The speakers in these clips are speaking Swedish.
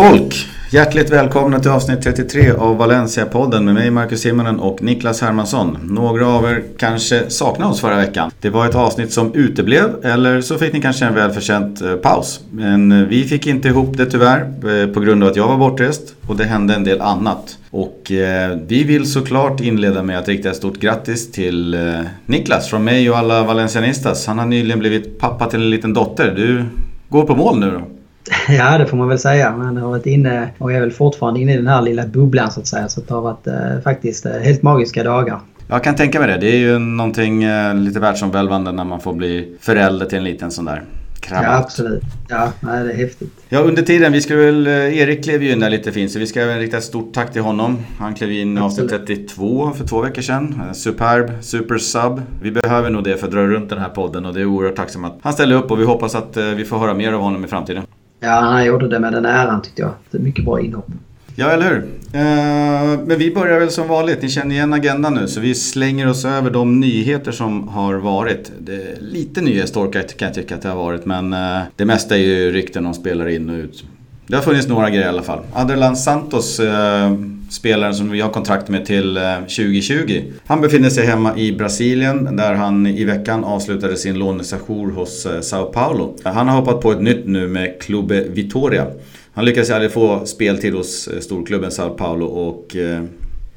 Folk! Hjärtligt välkomna till avsnitt 33 av Valencia-podden med mig Marcus Simonen och Niklas Hermansson. Några av er kanske saknade oss förra veckan. Det var ett avsnitt som uteblev eller så fick ni kanske en välförtjänt eh, paus. Men eh, vi fick inte ihop det tyvärr eh, på grund av att jag var bortrest och det hände en del annat. Och eh, vi vill såklart inleda med att rikta ett stort grattis till eh, Niklas från mig och alla Valencianistas. Han har nyligen blivit pappa till en liten dotter. Du går på mål nu då? Ja, det får man väl säga. Man har varit inne och är väl fortfarande inne i den här lilla bubblan så att säga. Så det har varit eh, faktiskt eh, helt magiska dagar. Jag kan tänka mig det. Det är ju någonting eh, lite världsomvälvande när man får bli förälder till en liten sån där krabat. Ja, absolut. Ja, nej, det är häftigt. Ja, under tiden, vi ska väl, eh, Erik klev ju in där lite fint så vi ska även rikta ett stort tack till honom. Han klev in i avsnitt 32 för två veckor sedan. Eh, Superb, super sub. Vi behöver nog det för att dra runt den här podden och det är oerhört tacksam att han ställer upp och vi hoppas att vi får höra mer av honom i framtiden. Ja, han gjorde det med den äran tyckte jag. Det är mycket bra inhopp. Ja, eller hur? Eh, men vi börjar väl som vanligt. Ni känner igen agendan nu. Så vi slänger oss över de nyheter som har varit. Det är lite nyhetstorka kan jag tycka att det har varit. Men eh, det mesta är ju rykten om spelare in och ut. Det har funnits några grejer i alla fall. Adrian Santos, eh, spelaren som vi har kontrakt med till eh, 2020. Han befinner sig hemma i Brasilien där han i veckan avslutade sin lånesession hos eh, Sao Paulo. Han har hoppat på ett nytt nu med Clube Vitoria. Han lyckades aldrig få speltid hos eh, storklubben Sao Paulo och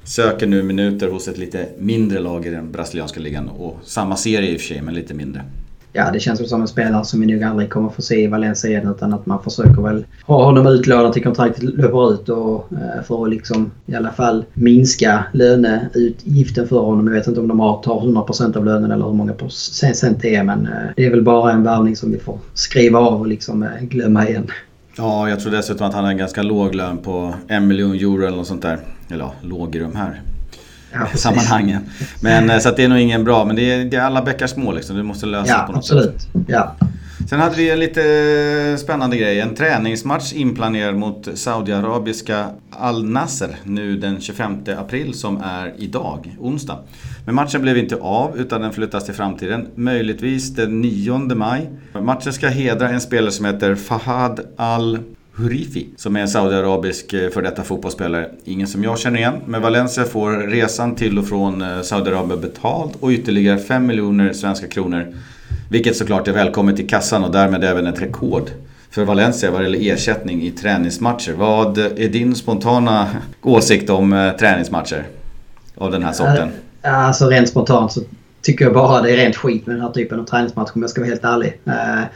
söker nu minuter hos ett lite mindre lag i den brasilianska ligan. Och samma serie i och för sig, men lite mindre. Ja, det känns som en spelare som vi nog aldrig kommer få se i Valencia igen utan att man försöker väl ha honom utlånad till kontraktet löper ut och eh, för att liksom i alla fall minska löneutgiften för honom. Jag vet inte om de har, tar 100% av lönen eller hur många procent det är men eh, det är väl bara en värvning som vi får skriva av och liksom eh, glömma igen. Ja, jag tror dessutom att han har en ganska låg lön på en miljon euro eller något sånt där. Eller ja, låg i de här ja, sammanhangen. Men eh, så att det är nog ingen bra, men det är, det är alla bäckar små liksom. Du måste lösa ja, det på något absolut. sätt. Ja, Sen hade vi en lite spännande grej. En träningsmatch inplanerad mot Saudiarabiska Al Nasser nu den 25 april som är idag, onsdag. Men matchen blev inte av utan den flyttas till framtiden. Möjligtvis den 9 maj. Matchen ska hedra en spelare som heter Fahad Al Hurifi som är en saudiarabisk eh, för detta fotbollsspelare. Ingen som jag känner igen. Men Valencia får resan till och från eh, Saudiarabien betald och ytterligare 5 miljoner svenska kronor vilket såklart är välkommet i kassan och därmed även ett rekord för Valencia vad gäller ersättning i träningsmatcher. Vad är din spontana åsikt om eh, träningsmatcher av den här sorten? Alltså rent spontant så tycker jag bara det är rent skit med den här typen av träningsmatch om jag ska vara helt ärlig.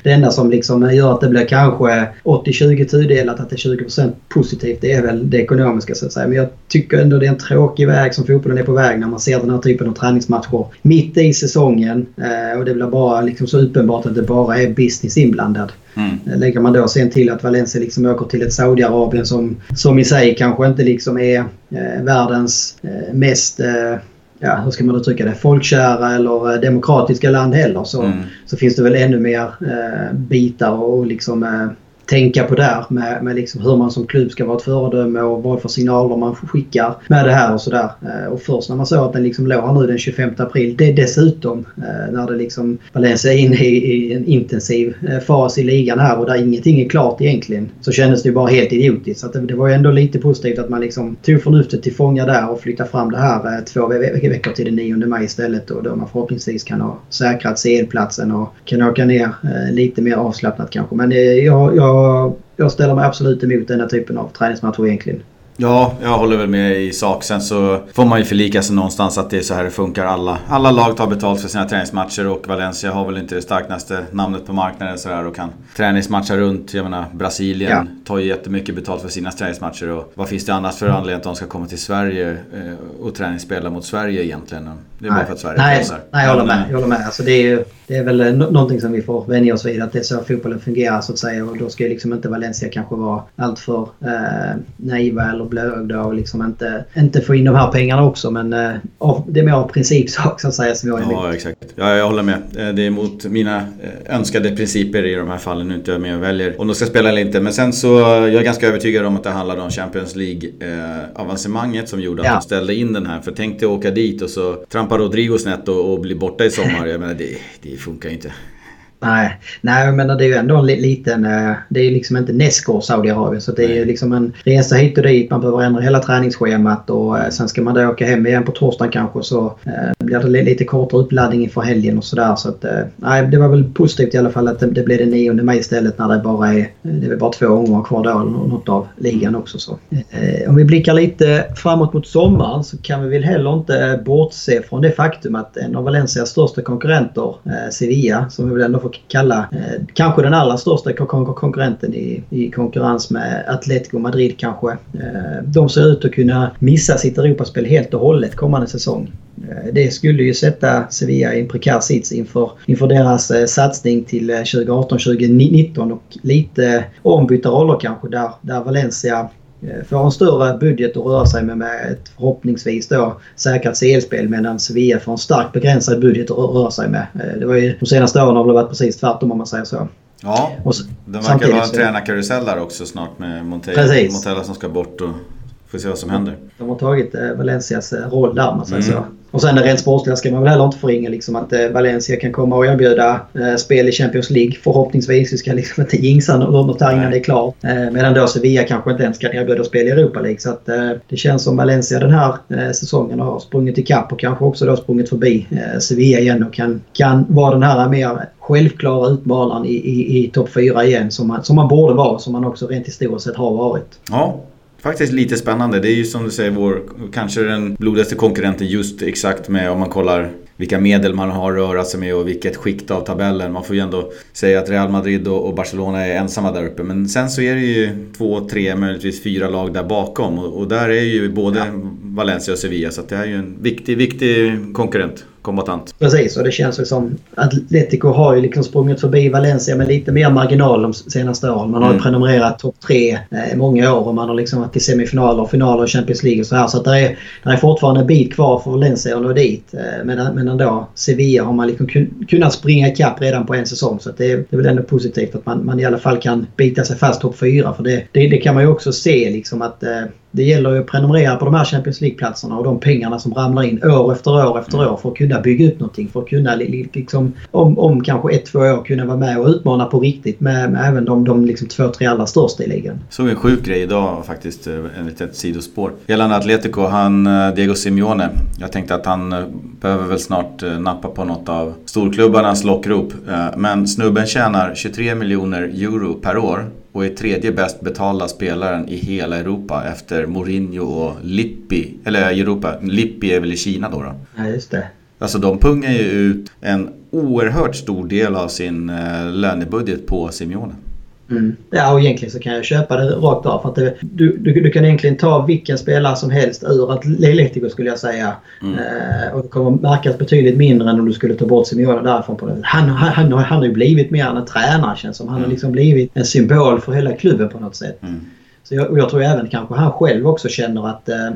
Det enda som liksom gör att det blir kanske 80-20 tudelat, att det är 20% positivt, det är väl det ekonomiska så att säga. Men jag tycker ändå det är en tråkig väg som fotbollen är på väg när man ser den här typen av träningsmatcher mitt i säsongen. Och det blir bara liksom så uppenbart att det bara är business inblandad. Mm. Lägger man då sen till att Valencia liksom åker till ett Saudiarabien som, som i sig kanske inte liksom är eh, världens eh, mest eh, ja, hur ska man uttrycka det, folkkära eller demokratiska land heller så, mm. så finns det väl ännu mer eh, bitar och liksom eh, tänka på där med, med liksom hur man som klubb ska vara ett föredöme och vad för signaler man skickar med det här och sådär. Eh, och först när man såg att den liksom låg här nu den 25 april, det dessutom eh, när det liksom Valencia in i, i en intensiv eh, fas i ligan här och där ingenting är klart egentligen så kändes det ju bara helt idiotiskt. Så det, det, var ju ändå lite positivt att man liksom tog förnuftet till fånga där och flyttade fram det här två ve veckor till den 9 maj istället och då man förhoppningsvis kan ha säkrat CL-platsen och kan åka ner lite mer avslappnat kanske. Men jag, jag jag ställer mig absolut emot den här typen av träningsmatcher egentligen. Ja, jag håller väl med i sak. Sen så får man ju förlika sig någonstans att det är så här det funkar. Alla, alla lag tar betalt för sina träningsmatcher och Valencia har väl inte det starkaste namnet på marknaden så och kan träningsmatcha runt. Jag menar Brasilien ja. tar ju jättemycket betalt för sina träningsmatcher och vad finns det annars för anledning att de ska komma till Sverige eh, och träningsspela mot Sverige egentligen? Det är bara för att Sverige nej, nej, jag håller med. Jag håller med. Alltså det, är ju, det är väl någonting som vi får vänja oss vid. Att det är så fotbollen fungerar så att säga. Och då ska ju liksom inte Valencia kanske vara alltför eh, naiva eller blåögda och liksom inte, inte få in de här pengarna också. Men eh, av, det är mer av principsak så att säga som jag är emot. Ja, exakt. Ja, jag håller med. Eh, det är mot mina eh, önskade principer i de här fallen. Nu inte jag med och väljer om de ska spela eller inte. Men sen så jag är ganska övertygad om att det handlade om Champions League-avancemanget eh, som gjorde att ja. de ställde in den här. För tänk dig åka dit och så trampar Rodrigo snett och, och blir borta i sommar. Jag menar, det, det funkar ju inte. Nej, nej menar det är ju ändå en liten... Eh, det är ju liksom inte nästgård Saudiarabien så det är ju liksom en resa hit och dit. Man behöver ändra hela träningsschemat och eh, sen ska man då åka hem igen på torsdagen kanske så eh, blir det lite kortare uppladdning inför helgen och sådär. Så att nej, det var väl positivt i alla fall att det, det blev den 9 maj istället när det bara är... Det är väl bara två omgångar kvar då, något av ligan också så. Om vi blickar lite framåt mot sommaren så kan vi väl heller inte bortse från det faktum att en av Valencias största konkurrenter, Sevilla, som vi väl ändå får kalla eh, kanske den allra största kon konkurrenten i, i konkurrens med Atletico Madrid kanske. Eh, de ser ut att kunna missa sitt Europaspel helt och hållet kommande säsong. Eh, det skulle ju sätta Sevilla i en prekär sits inför, inför deras eh, satsning till eh, 2018-2019 och lite ombytta roller kanske där, där Valencia får en större budget att röra sig med, med ett förhoppningsvis då säkrat CL-spel medan Sevilla får en starkt begränsad budget att röra sig med. Eh, det var ju, de senaste åren har det varit precis tvärtom om man säger så. Ja, så, det verkar vara en tränarkarusell där också snart med Montella, Montella som ska bort och får se vad som händer. De har tagit eh, Valencias roll där om man säger mm. så. Och sen det rent sportsliga ska man väl heller inte förringa liksom att eh, Valencia kan komma och erbjuda eh, spel i Champions League förhoppningsvis. Vi ska liksom inte jinxa något här innan det är klart. Eh, medan då Sevilla kanske inte ens kan erbjuda spel i Europa League. Så att det känns som Valencia den här säsongen har sprungit ikapp och kanske också då sprungit förbi Sevilla igen och kan, kan vara den här mer självklara utmanaren i, i, i topp 4 igen som man, som man borde vara. Som man också rent historiskt sett har varit. Ja, faktiskt lite spännande. Det är ju som du säger vår, kanske den blodigaste konkurrenten just exakt med om man kollar vilka medel man har att röra sig med och vilket skikt av tabellen. Man får ju ändå säga att Real Madrid och Barcelona är ensamma där uppe. Men sen så är det ju två, tre, möjligtvis fyra lag där bakom. Och, där är ju både Valencia och Sevilla. Så det är ju en viktig, viktig konkurrent kombatant. Precis, och det känns ju som Atletico har ju liksom sprungit förbi Valencia med lite mer marginal de senaste åren. Man har mm. ju prenumererat topp tre eh, många år och man har liksom varit i semifinaler och finaler i Champions League och så här. Så att det är, det är fortfarande en bit kvar för Valencia att nå dit. Eh, men, men ändå, Sevilla har man liksom kunnat springa ikapp redan på en säsong. Så det, är, det är väl ändå positivt att man, man i alla fall kan bita sig fast topp fyra. För det, det, det, kan man ju också se liksom att eh, det gäller ju att prenumerera på de här Champions League-platserna och de pengarna som ramlar in år efter år efter mm. år för att kunna bygga upp någonting. För att kunna liksom, om, om kanske ett, två år kunna vara med och utmana på riktigt med, med även de, de liksom två, tre allra största i ligan. Såg en sjuk grej idag faktiskt, eh, en litet sidospår. Gällande Atletico, han eh, Diego Simeone. Jag tänkte att han eh, behöver väl snart nappa på något av storklubbarnas lockrop. Men snubben tjänar 23 miljoner euro per år och är tredje bäst betalda spelaren i hela Europa efter Mourinho och Lippi. Eller Europa, Lippi är väl i Kina då? då. Ja, just det. Alltså de pungar ju ut en oerhört stor del av sin eh, lönebudget på Simeone. Mm. Ja, och egentligen så kan jag köpa det rakt av. För att det, du, du, du, kan egentligen ta vilken spelare som helst ur Atletico skulle jag säga. Mm. Eh, och det kommer märkas betydligt mindre än om du skulle ta bort Simeone därifrån. På det. Han, han, han, han har ju blivit mer än en tränare känns som. Han mm. har liksom blivit en symbol för hela klubben på något sätt. Mm. Så jag, jag tror även kanske han själv också känner att eh,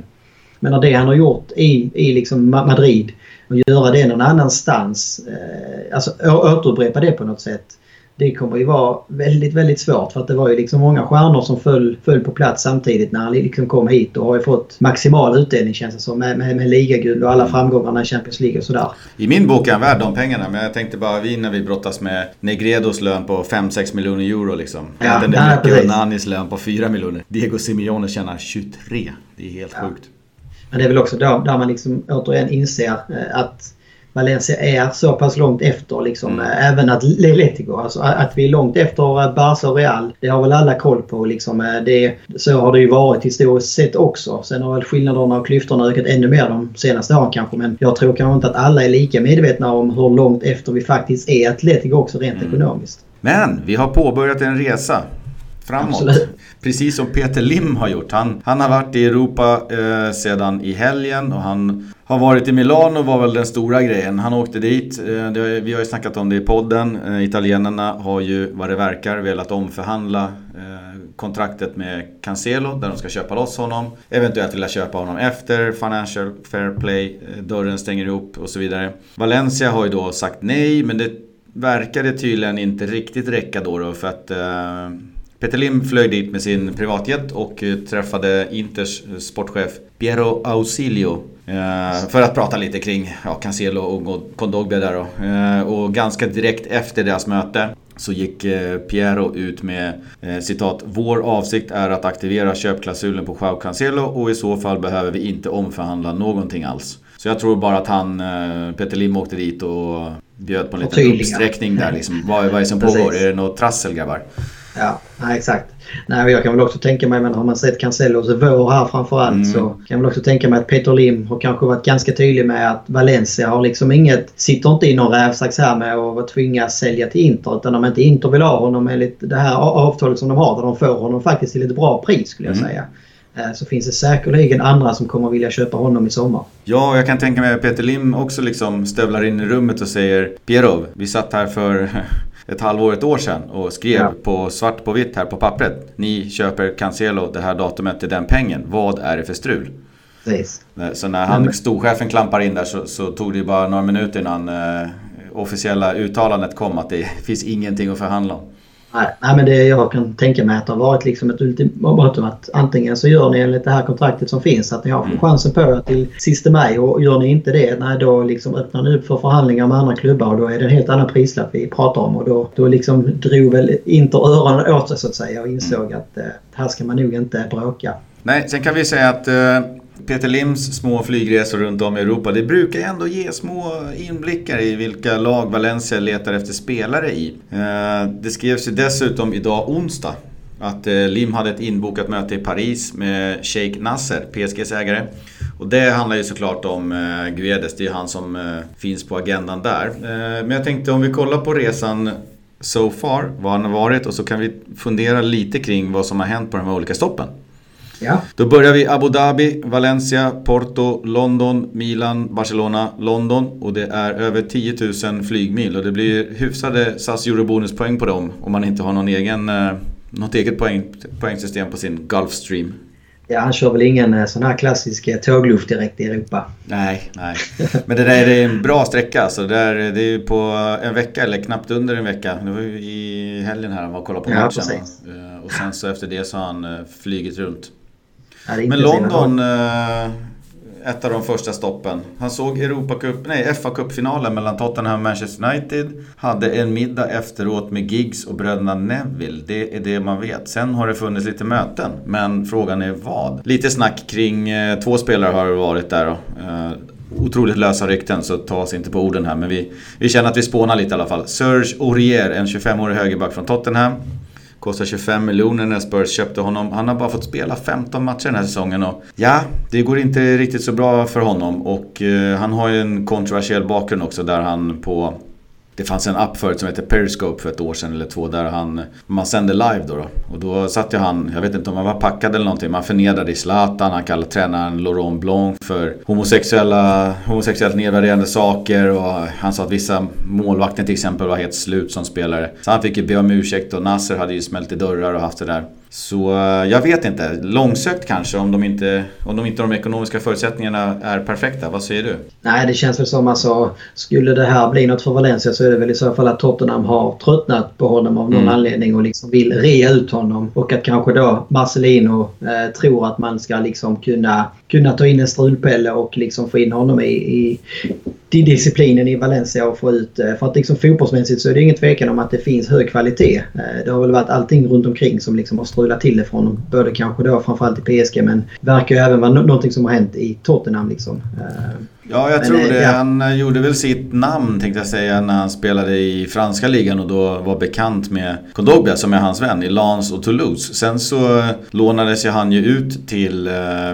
men det han har gjort i, i liksom Madrid och göra det någon annanstans. Eh, alltså återupprepa det på något sätt det kommer ju vara väldigt, väldigt svårt för att det var ju liksom många stjärnor som föll, föll på plats samtidigt när han liksom kom hit och har ju fått maximal utdelning känns det som med, med, med ligaguld och alla framgångarna i Champions League och sådär. I min bok är han värd de pengarna men jag tänkte bara vi när vi brottas med Negredos lön på 5-6 miljoner euro liksom. Ja, Den där mycket lön på 4 miljoner. Diego Simeone tjänar 23. Det är helt ja. sjukt. Men det är väl också där, där man liksom återigen inser eh, att Valencia är så pass långt efter liksom, mm. även Atletico. Alltså att vi är långt efter Barca och Real, det har väl alla koll på. Liksom. Eh, det, så har det ju varit historiskt sett också. Sen har väl skillnaderna och klyftorna ökat ännu mer de senaste åren kanske. Men jag tror kanske inte att alla är lika medvetna om hur långt efter vi faktiskt är Atletico också rent mm. ekonomiskt. Men vi har påbörjat en resa framåt. Absolut. Precis som Peter Lim har gjort. Han, han har varit i Europa eh, sedan i helgen och han har varit i Milano var väl den stora grejen. Han åkte dit. Eh, det, vi har ju snackat om det i podden. Eh, italienarna har ju vad det verkar velat omförhandla eh, kontraktet med Cancelo där de ska köpa loss honom. Eventuellt vilja köpa honom efter Financial Fair Play. Dörren stänger ihop och så vidare. Valencia har ju då sagt nej men det verkade tydligen inte riktigt räcka då, då för att Peter Lim flög dit med sin privatjet och träffade Inters sportchef Piero Ausilio för att prata lite kring ja, Cancelo och Kondogbia där då. Och ganska direkt efter deras möte så gick Piero ut med citat Vår avsikt är att aktivera köpklausulen på Joao Cancelo och i så fall behöver vi inte omförhandla någonting alls. Så jag tror bara att han, Peter Lim åkte dit och bjöd på en liten uppsträckning där liksom. Vad, vad är det som pågår? Är det något trassel grabbar? Ja, nej, exakt. Nej, jag kan väl också tänka mig, men har man sett Cancellos vår här framförallt mm. så kan jag väl också tänka mig att Peter Lim har kanske varit ganska tydlig med att Valencia har liksom inget, sitter inte i någon rävsax här med att tvingas sälja till Inter. Utan om inte Inter vill ha honom enligt det här avtalet som de har, där de får honom faktiskt till ett bra pris skulle jag mm. säga eh, så finns det säkerligen andra som kommer vilja köpa honom i sommar. Ja, jag kan tänka mig att Peter Lim också liksom stövlar in i rummet och säger Pierov, vi satt här för ett halvår, ett år sedan och skrev ja. på svart på vitt här på pappret. Ni köper Cancelo det här datumet till den pengen. Vad är det för strul? Precis. Så när han, storchefen klampar in där så, så, tog det bara några minuter innan eh, officiella uttalandet kom att det finns ingenting att förhandla om. Nej, nej, men det jag kan tänka mig att det har varit liksom ett ultimatum att antingen så gör ni enligt det här kontraktet som finns att ni har mm. chansen på er till sista maj och gör ni inte det, nej då liksom öppnar ni upp för förhandlingar med andra klubbar och då är det en helt annan prislapp vi pratar om och då, då liksom drog väl inte öronen åt sig så att säga och insåg mm. att eh, här ska man nog inte bråka. Nej, sen kan vi säga att eh Peter Lims små flygresor runt om i Europa, det brukar ändå ge små inblickar i vilka lag Valencia letar efter spelare i. Eh, det skrevs ju dessutom idag onsdag att eh, Lim hade ett inbokat möte i Paris med Sheikh Nasser, PSGs ägare. Och det handlar ju såklart om eh, Guedes, det är han som finns på agendan där. Men jag tänkte om vi kollar på resan so far, vad han har varit och så kan vi fundera lite kring vad som har hänt på de här olika stoppen. Ja. Då börjar vi Abu Dhabi, Valencia, Porto, London, Milan, Barcelona, London. Och det är över 10 000 flygmil och det blir hyfsade SAS Eurobonuspoäng på dem om man inte har någon egen, eh, något eget poäng, poängsystem på sin Gulfstream. Ja, han kör väl ingen eh, sån här klassisk eh, tågluft direkt i Europa. Nej, nej. Men det där är en bra sträcka. Så det, är, det är på en vecka eller knappt under en vecka. Det var ju i helgen här han var och kollade på matchen. Ja, och sen så efter det så har han flygit runt. Men London, eh, ett av de första stoppen. Han såg Europacup, nej fa Cup-finalen mellan Tottenham och Manchester United. Hade en middag efteråt med Giggs och bröderna Neville. Det är det man vet. Sen har det funnits lite möten. Men frågan är vad? Lite snack kring eh, två spelare har det varit där då. Eh, otroligt lösa rykten så ta oss inte på orden här. Men vi, vi känner att vi spånar lite i alla fall. Serge Aurier, en 25-årig högerback från Tottenham. Kostar 25 miljoner när Spurs köpte honom. Han har bara fått spela 15 matcher den här säsongen och ja, det går inte riktigt så bra för honom. Och eh, han har ju en kontroversiell bakgrund också där han på det fanns en app förut som hette Periscope för ett år sedan eller två där han, man sände live då, då. Och då satt ju han, jag vet inte om han var packad eller någonting, man förnedrade Zlatan, han kallade tränaren Laurent Blanc för homosexuella, homosexuellt nedvärderande saker och han sa att vissa målvakter till exempel var helt slut som spelare. Så han fick ju be om ursäkt och Nasser hade ju smält i dörrar och haft det där. Så eh, jag vet inte. Långsökt kanske om de inte, om de, inte de ekonomiska förutsättningarna är perfekta. Vad säger du? Nej, det känns väl som alltså skulle det här bli något för Valencia så är det väl i så fall att Tottenham har tröttnat på honom av någon mm. anledning och liksom vill rea ut honom. Och att kanske då Marcelino eh, tror att man ska liksom kunna, kunna ta in en strulpelle och liksom få in honom i, i disciplinen i Valencia och få ut... Eh, för att liksom fotbollsmässigt så är det ingen tvekan om att det finns hög kvalitet. Eh, det har väl varit allting runt omkring som liksom har strulat till det för honom. Både kanske då framförallt i PSG men verkar ju även vara någonting som har hänt i Tottenham liksom. Eh, ja, jag men, tror det. Ja. Han gjorde väl sitt namn tänkte jag säga när han spelade i franska ligan och då var bekant med Kondogbia som är hans vän i Lens och Toulouse. Sen så lånades ju han ju ut till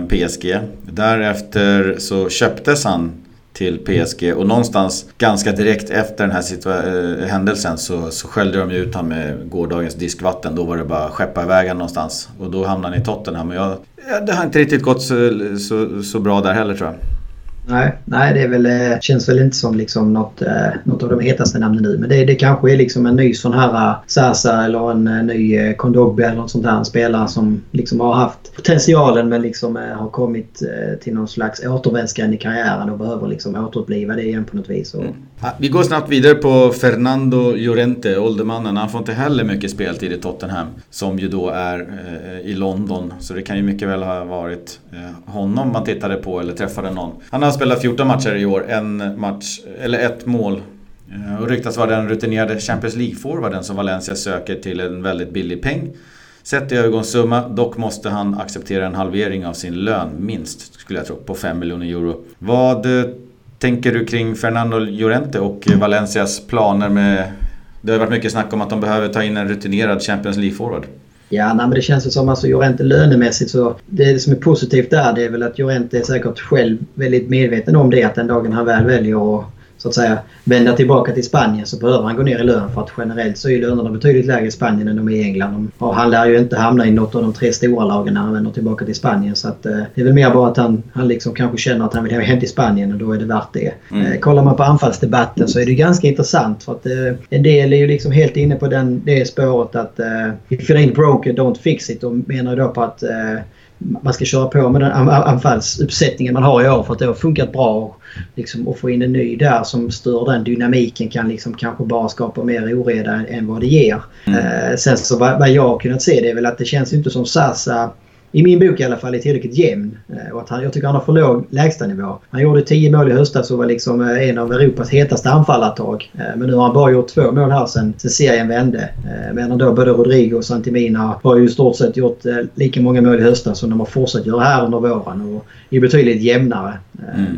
PSG. Därefter så köptes han till PSG. Och någonstans ganska direkt efter den här eh, händelsen så, så sköljde de ut honom med gårdagens diskvatten. Då var det bara att skeppa iväg honom någonstans. Och då hamnade han i Tottenham. Men jag, det har inte riktigt gått så, så, så bra där heller tror jag. Nej, nej det är väl, eh, känns väl inte som liksom något, eh, något av de hetaste namnen nu. Men det, det kanske är liksom en ny sån här eh, Sasa eller en ny Kondogbia eller något sånt där. En spelare som liksom har haft potentialen men liksom har kommit till någon slags återvändsgränd i karriären och behöver liksom återuppliva det igen på något vis. Mm. Vi går snabbt vidare på Fernando Llorente, åldermannen. Han får inte heller mycket speltid i Tottenham. Som ju då är i London. Så det kan ju mycket väl ha varit honom man tittade på eller träffade någon. Han har spelat 14 matcher i år, en match, eller ett mål. Eh, och ryktas vara den rutinerade Champions League-forwarden som Valencia söker till en väldigt billig peng. Sett i övergångssumma, dock måste han acceptera en halvering av sin lön, minst, skulle jag tro, på 5 miljoner euro. Vad eh, tänker du kring Fernando Llorente och Valencias planer med... Det har varit mycket snack om att de behöver ta in en rutinerad Champions League-forward. Ja, nej, men det känns som alltså Jorente lönemässigt så det som är positivt där det är väl att Jorente är säkert själv väldigt medveten om det att den dagen han väl väljer att så att säga vända tillbaka till Spanien så behöver han gå ner i lön för att generellt så är lönerna betydligt lägre i Spanien än de är i England. Och han lär ju inte hamna i något av de tre stora lagen när han vänder tillbaka till Spanien. Så att, eh, det är väl mer bara att han, han liksom kanske känner att han vill hem till Spanien och då är det värt det. Mm. Eh, kollar man på anfallsdebatten så är det ganska intressant för att eh, en del är ju liksom helt inne på den, det spåret att eh, if it ain't broken don't fix it och menar då på att eh, man ska köra på med den anfallsuppsättningen man har i år för att det har funkat bra. Liksom, och få in en ny där som stör den dynamiken kan liksom kanske bara skapa mer oreda än vad det ger. Mm. Eh, sen så vad, vad jag har kunnat se det är väl att det känns inte som Sasa i min bok i alla fall är tillräckligt jämn. Eh, och att han, jag tycker han har för låg lägstanivå. Han gjorde 10 mål i höstas och var liksom eh, en av Europas hetaste anfallartag. Eh, men nu har han bara gjort två mål här sen, sen serien vände. Medan då både Rodrigo och Santimina har ju i stort sett gjort lika många mål i höstas som de har fortsatt göra här under våren. Och är betydligt jämnare. Mm.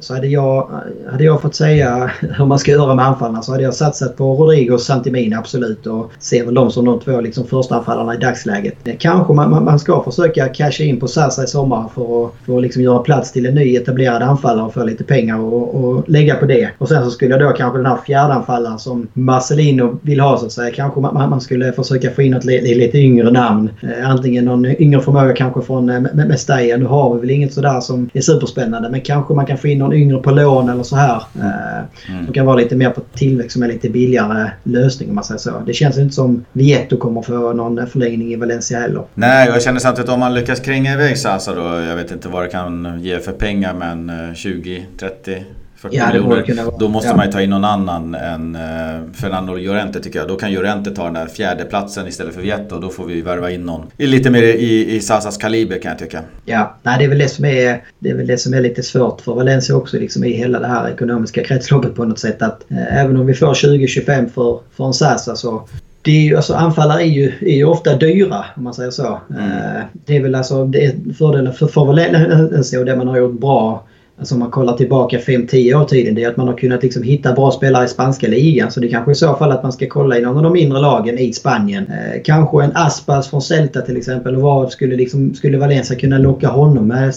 Så hade jag, hade jag fått säga hur man ska göra med anfallarna så hade jag satsat på Rodrigo och Santimin absolut och ser väl dem som de två liksom första anfallarna i dagsläget. Eh, kanske man, man ska försöka casha in på Sasa i sommar för att, för att liksom göra plats till en ny etablerad anfallare och få lite pengar och, och lägga på det. Och sen så skulle jag då kanske den här fjärde anfallaren som Marcelino vill ha så att säga. Kanske man, man skulle försöka få in ett lite yngre namn. Eh, antingen någon yngre förmåga kanske från eh, Mestalla. Nu har vi väl inget sådär som är superspännande men kanske man kan få in någon yngre på lån eller så här. Eh, mm. Som kan vara lite mer på tillväxt som är lite billigare lösning om man säger så. Det känns inte som Vietto kommer få någon förlängning i Valencia heller. Nej, jag känner samtidigt om man lyckas kränga iväg Sasa då. Jag vet inte vad det kan ge för pengar men 20, 30 40 ja, miljoner. Då måste ja. man ju ta in någon annan än uh, Fernando Llorente tycker jag. Då kan Llorente ta den där fjärde platsen istället för Vietto. Då får vi värva in någon lite mer i, i Sasas kaliber kan jag tycka. Ja, nej, det, är väl det, som är, det är väl det som är lite svårt för Valencia också liksom i hela det här ekonomiska kretsloppet på något sätt. Att uh, även om vi får 20-25 för, för en Sasa så det är ju, alltså anfallare är ju, är ju ofta dyra om man säger så. Mm. Uh, det är väl alltså det är fördelen för, för Valencia och det man har gjort bra Alltså om man kollar tillbaka 5-10 år tiden, det är att man har kunnat liksom hitta bra spelare i spanska ligan. Så det kanske i så fall att man ska kolla i någon av de mindre lagen i Spanien. Eh, kanske en Aspas från Celta till exempel. Vad skulle, liksom, skulle Valencia kunna locka honom med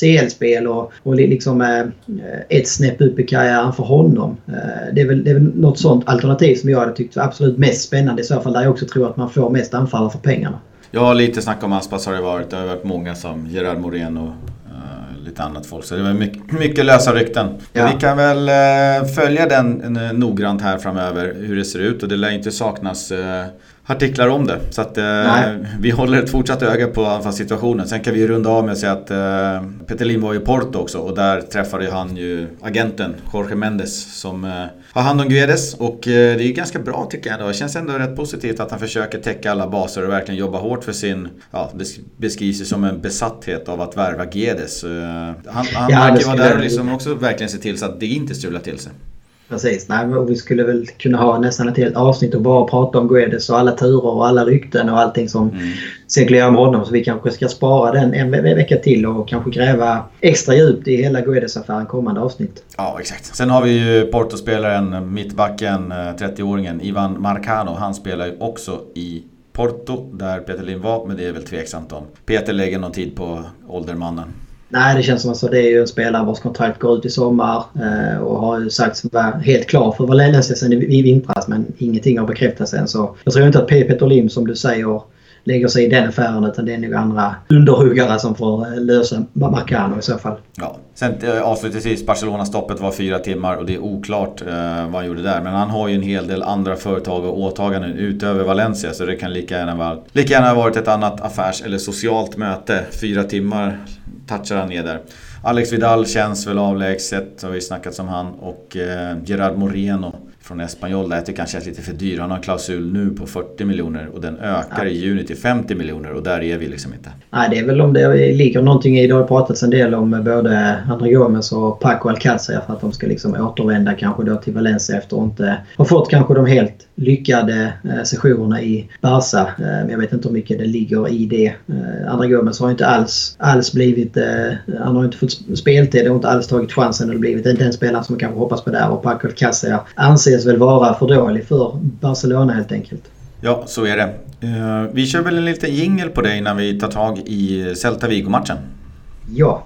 CL-spel och, och liksom eh, ett snäpp upp i karriären för honom? Eh, det, är väl, det är väl något sånt alternativ som jag hade tyckt var absolut mest spännande i så fall. Där jag också tror att man får mest anfallare för pengarna. Ja, lite snack om Aspas har det varit. Det har varit många som Gerard Moreno lite annat folk. Så det var mycket, mycket lösa rykten. Ja. Vi kan väl eh, följa den eh, noggrant här framöver hur det ser ut och det lär inte saknas eh, artiklar om det. Så att eh, vi håller ett fortsatt öga på anfallssituationen. Sen kan vi ju runda av med att säga att eh, Peter Lim var i Porto också och där träffade han ju agenten Jorge Mendes som eh, har hand om Guedes. Och eh, det är ganska bra tycker jag. Då. Det känns ändå rätt positivt att han försöker täcka alla baser och verkligen jobba hårt för sin, ja det beskrivs ju som en besatthet av att värva Guedes. Eh, han han ja, verkar vara där och liksom också verkligen se till så att det inte strular till sig. Precis. Nej, men vi skulle väl kunna ha nästan ett helt avsnitt och bara prata om Guedes och alla turer och alla rykten och allting som mm. cirkulerar med honom. Så vi kanske ska spara den en ve vecka till och kanske gräva extra djupt i hela Guedes-affären kommande avsnitt. Ja, exakt. Sen har vi ju Porto-spelaren, mittbacken, 30-åringen eh, Ivan Marcano. Han spelar ju också i Porto där Peter Lind var, men det är väl tveksamt om Peter lägger någon tid på åldermannen. Nej, det känns som att det är ju en spelare vars kontrakt går ut i sommar eh, och har ju sagts vara helt klar för Valencia sen i vintras men ingenting har bekräftats än. Så jag tror inte att Peter Lim som du säger lägger sig i den affären utan det är nog andra underhuggare som får eh, lösa Marcano i så fall. Ja. Sen eh, avslutningsvis, Barcelona-stoppet var fyra timmar och det är oklart eh, vad han gjorde där. Men han har ju en hel del andra företag och åtaganden utöver Valencia så det kan lika gärna, lika gärna ha varit ett annat affärs eller socialt möte. Fyra timmar touchar han ner där. Alex Vidal känns väl avlägset, har vi snackat om han. Och eh, Gerard Moreno från Espanyol tycker han känns lite för dyr. Han har en klausul nu på 40 miljoner och den ökar ja. i juni till 50 miljoner och där är vi liksom inte. Nej, det är väl om det ligger någonting i, det har pratats en del om både André Gomes och Paco Alcácer för att de ska liksom återvända kanske då till Valencia efter att inte ha fått kanske de helt lyckade eh, sessionerna i Barca. Eh, men jag vet inte hur mycket det ligger i det. Eh, André Gomes har inte alls, alls blivit... Han har inte fått speltid och inte alls tagit chansen och blivit den spelaren som man kanske hoppas på där. Och Paco Alcácer anses väl vara för dålig för Barcelona helt enkelt. Ja, så är det. Vi kör väl en liten jingel på det innan vi tar tag i Celta Vigo-matchen? Ja.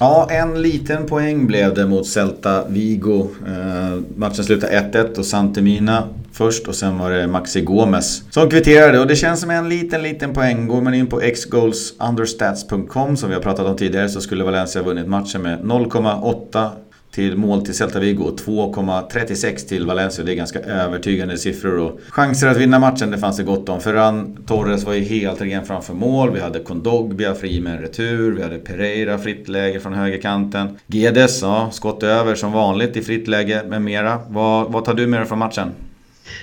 Ja, en liten poäng blev det mot Celta Vigo. Eh, matchen slutade 1-1 och Santemina först och sen var det Maxi Gomes som kvitterade och det känns som en liten, liten poäng. Går man in på xgoalsunderstats.com som vi har pratat om tidigare så skulle Valencia ha vunnit matchen med 0,8 till mål till Celta Vigo och 2,36 till Valencia. Det är ganska övertygande siffror. Och chanser att vinna matchen det fanns det gott om. Ferran Torres var ju helt ren framför mål. Vi hade Kondogbia fri med en retur. Vi hade Pereira fritt läge från högerkanten. Gedes, ja, skott över som vanligt i fritt läge med mera. Vad, vad tar du med dig från matchen?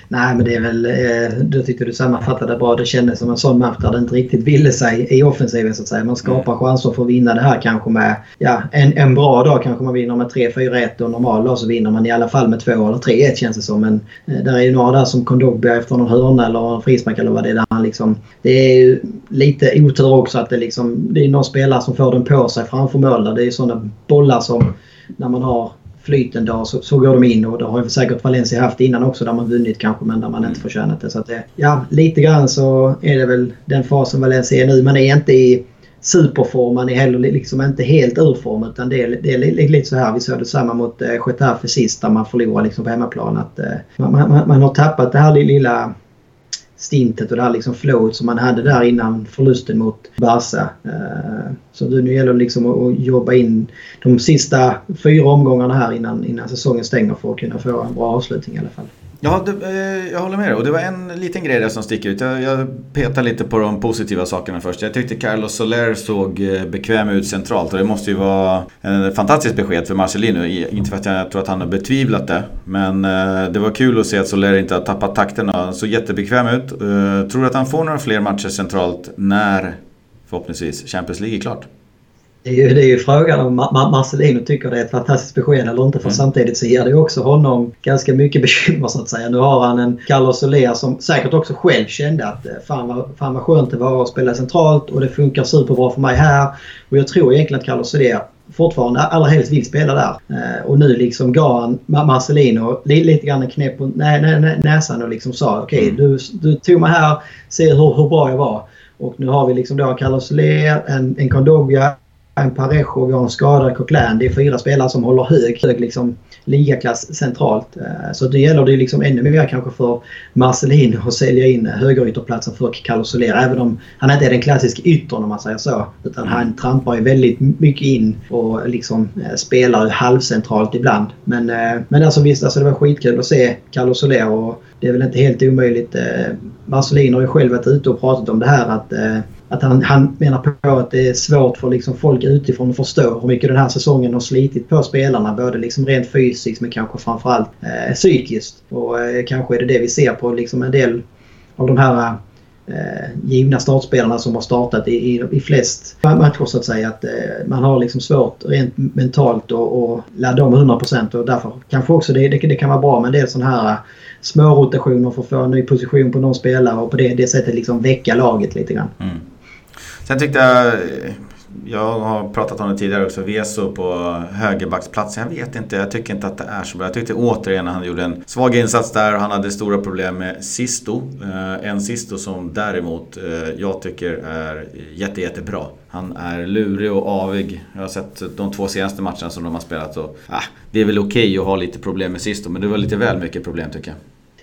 Nej, men det är väl... Eh, du tyckte du sammanfattade bra. Det kändes som en sån match där det inte riktigt ville sig i offensiven så att säga. Man skapar mm. chanser för att vinna det här kanske med... Ja, en, en bra dag kanske man vinner med 3-4-1 och normal dag så vinner man i alla fall med 2 eller 3-1 känns det som. Men eh, där är ju några där som Kondogbia efter någon hörna eller en frispark eller vad det är. Där han liksom, det är ju lite otur också att det liksom... Det är någon spelare som får den på sig framför mål. Det är ju sådana bollar som när man har flyt en dag så, så går de in och det har ju säkert Valencia haft innan också där man vunnit kanske men där man inte förtjänat det. Så det, ja, lite grann så är det väl den fasen Valencia är nu. Man är inte i superform, man är heller liksom inte helt ur form utan det är, det är lite så här. Vi såg detsamma mot eh, Getafe sist där man förlorade liksom på hemmaplan. Att, eh, man, man, man har tappat det här lilla stintet och det här liksom flowet som man hade där innan förlusten mot Barca. Eh, så nu gäller det liksom att jobba in de sista fyra omgångarna här innan, innan säsongen stänger för att kunna få en bra avslutning i alla fall. Ja, det, eh, jag håller med dig. Och det var en liten grej där som sticker ut. Jag, jag petar lite på de positiva sakerna först. Jag tyckte Carlos Soler såg eh, bekväm ut centralt och det måste ju vara en fantastiskt besked för Marcelino. Inte för att jag tror att han har betvivlat det. Men eh, det var kul att se att Soler inte har tappat takten. Han såg jättebekväm ut. Tror du att han får några fler matcher centralt när förhoppningsvis Champions League är klart? Det är, ju, det är ju frågan om Marcelino tycker det är ett fantastiskt besked eller inte. För mm. samtidigt så ger det också honom ganska mycket bekymmer så att säga. Nu har han en Carlos Soler som säkert också själv kände att eh, fan vad, fan vad skönt det var att spela centralt och det funkar superbra för mig här. Och jag tror egentligen att Carlos Soler fortfarande allra helst vill spela där. Eh, och nu liksom gav han Marcelino lite grann en knäpp på nä, nä, näsan och liksom sa okej okay, mm. du, du tog mig här, se hur, hur bra jag var. Och nu har vi liksom då Carlos Soler, en, en Kondogbia, en Parejo, vi har en skadad Coquelin. Det är fyra spelare som håller hög, hög liksom, ligaklass centralt. Eh, så det gäller det liksom ännu mer kanske för Marcelin att sälja in högerytterplatsen för Carlos Soler. Även om han inte är den klassiska yttern om man säger så. Utan han trampar ju väldigt mycket in och liksom eh, spelar halvcentralt ibland. Men, eh, men alltså visst, alltså det var skitkul att se Carlos Soler och det är väl inte helt omöjligt. Marcelin har ju själv varit ute och pratat om det här att att han, han menar på att det är svårt för liksom folk utifrån att förstå hur mycket den här säsongen har slitit på spelarna. Både liksom rent fysiskt men kanske framförallt eh, psykiskt. Och eh, kanske är det det vi ser på liksom en del av de här eh, givna startspelarna som har startat i, i, i flest matcher så att säga. Att eh, man har liksom svårt rent mentalt att ladda om 100% och därför kanske också det, det, det kan vara bra med en del sådana här eh, små rotationer för att få en ny position på någon spelare och på det, det sättet liksom väcka laget lite grann. Mm. Sen tyckte jag, jag har pratat om det tidigare också, Veso på högerbacksplatsen. Jag vet inte, jag tycker inte att det är så bra. Jag tyckte återigen att han gjorde en svag insats där och han hade stora problem med Sisto. Eh, en Sisto som däremot eh, jag tycker är jätte, jättebra. Han är lurig och avig. Jag har sett de två senaste matcherna som de har spelat och ah, det är väl okej okay att ha lite problem med Sisto men det var lite väl mycket problem tycker jag.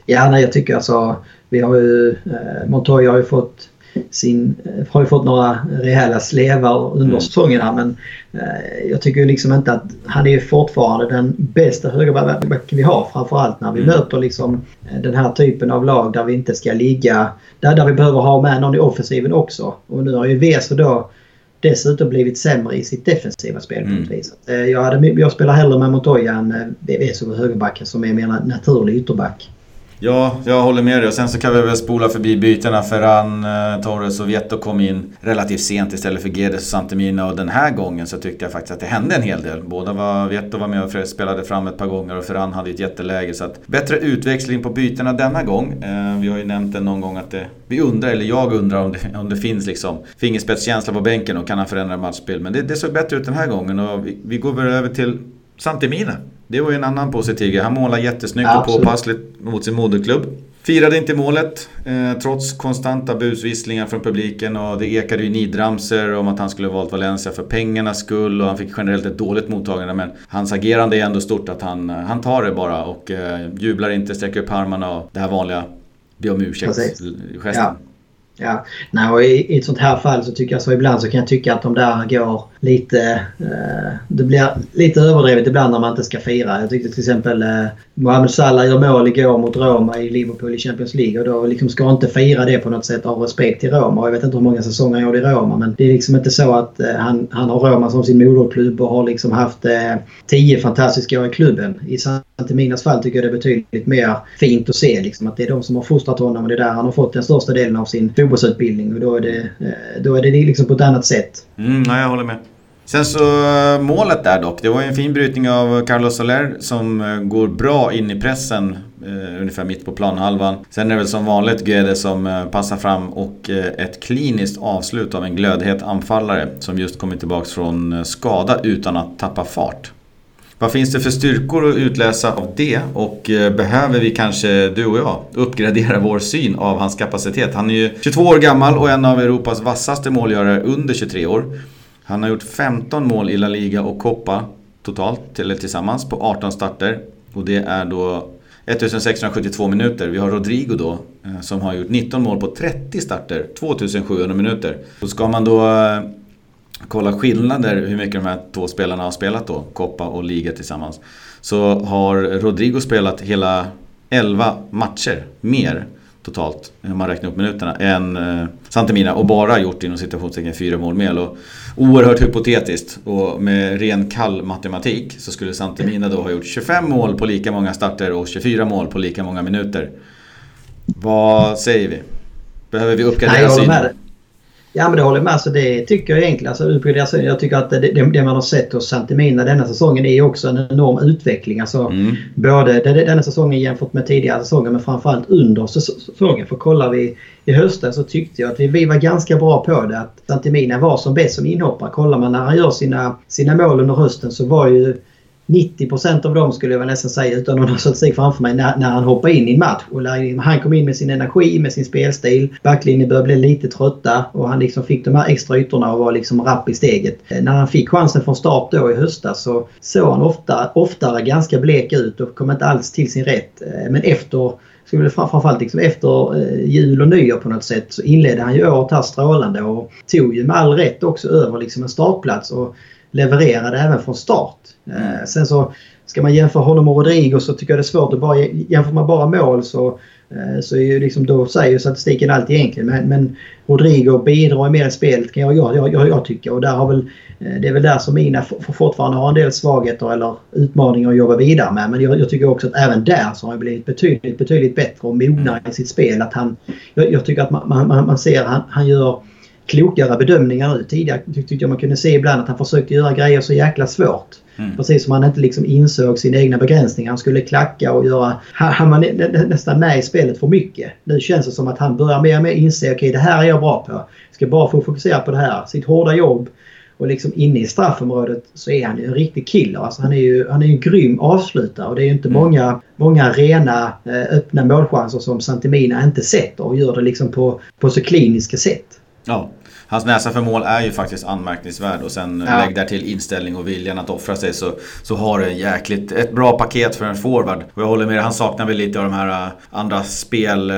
Ja, nej, jag tycker alltså... Vi har ju... Eh, Montoya har ju fått sin, eh, har ju fått några rejäla slevar under mm. säsongen här men eh, jag tycker liksom inte att han är fortfarande den bästa högerbacken vi har framförallt när vi mm. möter liksom eh, den här typen av lag där vi inte ska ligga, där, där vi behöver ha med någon i offensiven också. Och nu har ju Weser då dessutom blivit sämre i sitt defensiva spel på något mm. vis. Eh, jag, hade, jag spelar hellre med Montoya än Weser på högerbacken som är mer naturlig ytterback. Ja, jag håller med dig. Och sen så kan vi väl spola förbi bytena. Ferran, eh, Torres och Vieto kom in relativt sent istället för Gedes och Santemina. Och den här gången så tyckte jag faktiskt att det hände en hel del. Båda var, Vieto var med och spelade fram ett par gånger och Ferran hade ett jätteläge. Så att bättre utväxling på bytena denna gång. Eh, vi har ju nämnt det någon gång att det, vi undrar, eller jag undrar om det, om det finns liksom fingerspetskänsla på bänken och kan han förändra matchspel. Men det, det såg bättre ut den här gången och vi, vi går väl över till Santemina. Det var ju en annan positiv grej. Han målade jättesnyggt och påpassligt mot sin moderklubb. Firade inte målet eh, trots konstanta busvisslingar från publiken och det ekade ju nidramser om att han skulle valt Valencia för pengarnas skull och han fick generellt ett dåligt mottagande men hans agerande är ändå stort att han, han tar det bara och eh, jublar inte, sträcker upp armarna och det här vanliga be om ursäkt-gesten. Ja. Ja, Nej, och i, i ett sånt här fall så tycker jag så ibland så kan jag tycka att de där går lite... Eh, det blir lite överdrivet ibland när man inte ska fira. Jag tyckte till exempel eh, Mohamed Salah gör mål igår mot Roma i Liverpool i Champions League och då liksom ska inte fira det på något sätt av respekt till Roma. Jag vet inte hur många säsonger han gjorde i Roma men det är liksom inte så att eh, han, han har Roma som sin moderklubb och har liksom haft eh, tio fantastiska år i klubben. I Santeminas fall tycker jag det är betydligt mer fint att se liksom, att det är de som har fostrat honom och det är där han har fått den största delen av sin fotbollsutbildning och då är det, eh, då är det liksom på ett annat sätt. Mm, nej, jag håller med. Sen så eh, målet där dock. Det var ju en fin brytning av Carlos Soler som eh, går bra in i pressen. Eh, ungefär mitt på planhalvan. Sen är det väl som vanligt Guede som eh, passar fram och eh, ett kliniskt avslut av en glödhet anfallare som just kommit tillbaks från eh, skada utan att tappa fart. Vad finns det för styrkor att utläsa av det och eh, behöver vi kanske, du och jag, uppgradera vår syn av hans kapacitet? Han är ju 22 år gammal och en av Europas vassaste målgörare under 23 år. Han har gjort 15 mål i La Liga och Copa totalt, eller tillsammans, på 18 starter. Och det är då 1672 minuter. Vi har Rodrigo då, eh, som har gjort 19 mål på 30 starter, 2700 minuter. Och ska man då eh, kolla skillnader hur mycket de här två spelarna har spelat då, Copa och Liga tillsammans. Så har Rodrigo spelat hela 11 matcher mer totalt, om man räknar upp minuterna, än eh, Santemina och bara gjort inom situationstecken fyra mål mer. Och oerhört hypotetiskt och med ren kall matematik så skulle Santemina då ha gjort 25 mål på lika många starter och 24 mål på lika många minuter. Vad säger vi? Behöver vi uppgradera synen? Ja men det håller jag med. Alltså, det tycker jag egentligen. Alltså, jag tycker att det, det, det man har sett hos Santimina denna säsongen är också en enorm utveckling. Alltså, mm. Både denna säsongen jämfört med tidigare säsonger men framförallt under säsongen. För kollar vi i hösten så tyckte jag att vi, vi var ganska bra på det. Att Santimina var som bäst som inhoppare. Kollar man när han gör sina, sina mål under hösten så var ju 90% av dem skulle jag nästan säga utan att ha statistik framför mig när, när han hoppade in i match. Och han kom in med sin energi, med sin spelstil. Backlinjen började bli lite trötta och han liksom fick de här extra ytorna och var liksom rapp i steget. Eh, när han fick chansen från start då i höstas så såg han ofta, oftare ganska blek ut och kom inte alls till sin rätt. Eh, men efter skulle framförallt liksom efter eh, jul och nyår på något sätt så inledde han ju året här strålande och tog ju med all rätt också över liksom en startplats och levererade även från start. Mm. Sen så ska man jämföra honom och Rodrigo så tycker jag det är svårt att bara jämför man bara mål så, eh, så är ju liksom, då säger statistiken allt egentligen. Men, men Rodrigo bidrar mer i spelet kan jag, jag, jag, jag tycka och där har väl, eh, det är väl där som Mina fortfarande har en del svagheter eller utmaningar att jobba vidare med. Men jag, jag tycker också att även där så har han blivit betydligt, betydligt bättre och mognare i sitt spel. Att han, jag, jag tycker att man, man, man ser att han, han gör klokare bedömningar nu. Tidigare tyckte jag man kunde se ibland att han försökte göra grejer så jäkla svårt. Mm. Precis som han inte liksom insåg sina egna begränsningar. Han skulle klacka och göra... Han var nästan med i spelet för mycket. Nu känns det som att han börjar mer och mer inse okej okay, det här är jag bra på. Jag ska bara få fokusera på det här. Sitt hårda jobb. Och liksom inne i straffområdet så är han ju en riktig killer. Alltså han är ju han är en grym avslutare och det är ju inte mm. många, många rena eh, öppna målchanser som Santimina inte sätter och gör det liksom på, på så kliniska sätt. Ja, Hans näsa för mål är ju faktiskt anmärkningsvärd och sen ja. lägg där till inställning och viljan att offra sig så, så har du jäkligt, ett bra paket för en forward. Och jag håller med han saknar väl lite av de här äh, andra spel... Äh,